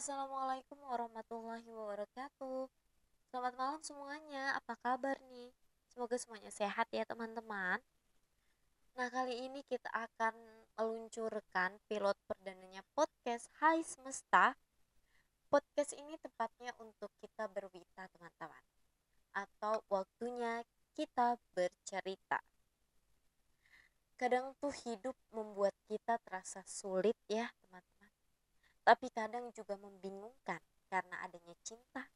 Assalamualaikum warahmatullahi wabarakatuh. Selamat malam semuanya. Apa kabar nih? Semoga semuanya sehat ya teman-teman. Nah, kali ini kita akan meluncurkan pilot perdananya podcast Hai Semesta. Podcast ini tepatnya untuk kita berwita teman-teman. Atau waktunya kita bercerita. Kadang tuh hidup membuat kita terasa sulit ya teman-teman. Tapi kadang juga membingungkan karena adanya cinta.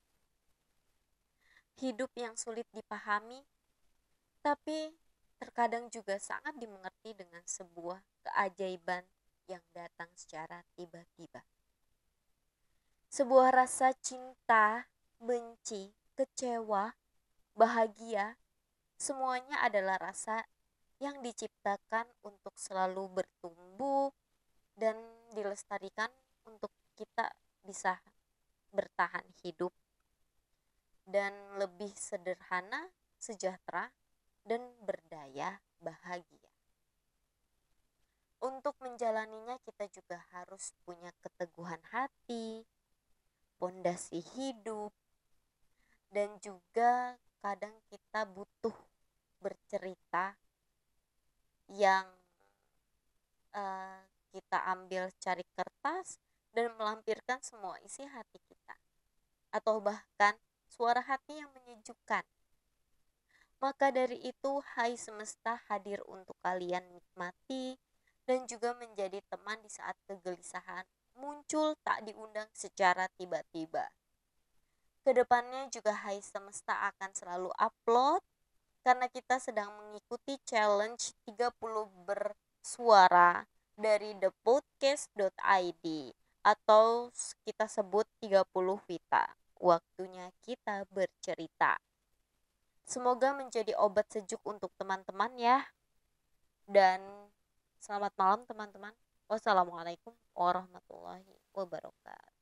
Hidup yang sulit dipahami, tapi terkadang juga sangat dimengerti dengan sebuah keajaiban yang datang secara tiba-tiba. Sebuah rasa cinta, benci, kecewa, bahagia, semuanya adalah rasa yang diciptakan untuk selalu bertumbuh dan dilestarikan untuk kita bisa bertahan hidup dan lebih sederhana, sejahtera, dan berdaya bahagia. Untuk menjalaninya kita juga harus punya keteguhan hati, pondasi hidup, dan juga kadang kita butuh bercerita yang uh, kita ambil cari kertas dan melampirkan semua isi hati kita atau bahkan suara hati yang menyejukkan maka dari itu hai semesta hadir untuk kalian nikmati dan juga menjadi teman di saat kegelisahan muncul tak diundang secara tiba-tiba. Ke depannya juga Hai Semesta akan selalu upload karena kita sedang mengikuti challenge 30 bersuara dari thepodcast.id atau kita sebut 30 Vita. Waktunya kita bercerita. Semoga menjadi obat sejuk untuk teman-teman ya. Dan selamat malam teman-teman. Wassalamualaikum warahmatullahi wabarakatuh.